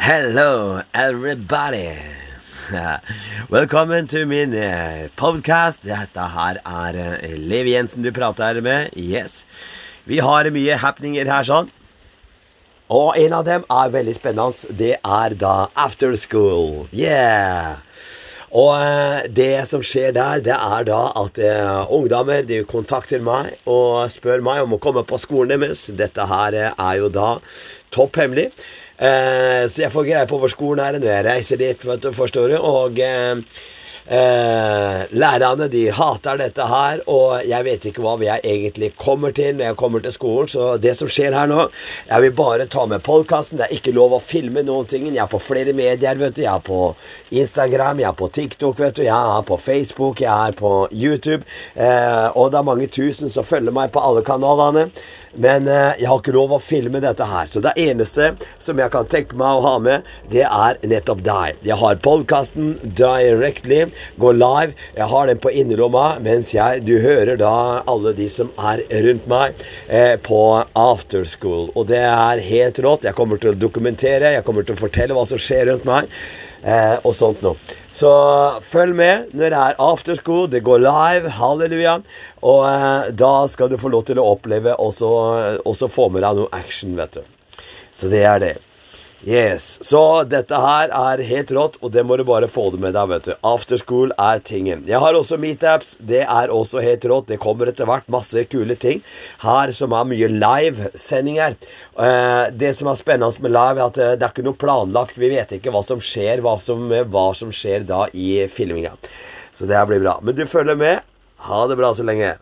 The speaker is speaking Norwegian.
Hello, everybody. Velkommen til min podkast. Dette her er Liv Lev Jensen du prater med. Yes. Vi har mye happeninger her, sånn. Og en av dem er veldig spennende. Det er da After School. Yeah! Og eh, det som skjer der, det er da at eh, ungdommer de kontakter meg og spør meg om å komme på skolen deres. Dette her eh, er jo da topp hemmelig. Så jeg får greie på hvor skolen er når jeg reiser dit, vet du, forstår du. Og eh, lærerne de hater dette her, og jeg vet ikke hva jeg egentlig kommer til når jeg kommer til skolen. Så det som skjer her nå Jeg vil bare ta med podkasten. Det er ikke lov å filme noen ting. Jeg er på flere medier. vet du Jeg er på Instagram, jeg er på TikTok, vet du jeg er på Facebook, jeg er på YouTube. Eh, og det er mange tusen som følger meg på alle kanalene. Men eh, jeg har ikke lov å filme dette her. Så det eneste som jeg kan tenke meg å ha med, det er nettopp deg. Jeg har podkasten directly gå live. Jeg har den på innerlomma mens jeg Du hører da alle de som er rundt meg eh, på afterschool. Og det er helt rått. Jeg kommer til å dokumentere, jeg kommer til å fortelle hva som skjer rundt meg. Eh, og sånt noe. Så følg med når det er afterschool. Det går live. Halleluja. Og eh, da skal du få lov til å oppleve og så få med deg noe action, vet du. Så det er det. Yes. Så dette her er helt rått, og det må du bare få det med deg, vet du. Afterschool er tingen. Jeg har også meetups. Det er også helt rått. Det kommer etter hvert masse kule ting her som er mye livesendinger. Uh, det som er spennende med live, er at eh, det er ikke noe planlagt. Vi vet ikke hva som skjer, hva som, hva som skjer da i filminga. Så det blir bra. Men du følger med. Ha det bra så lenge.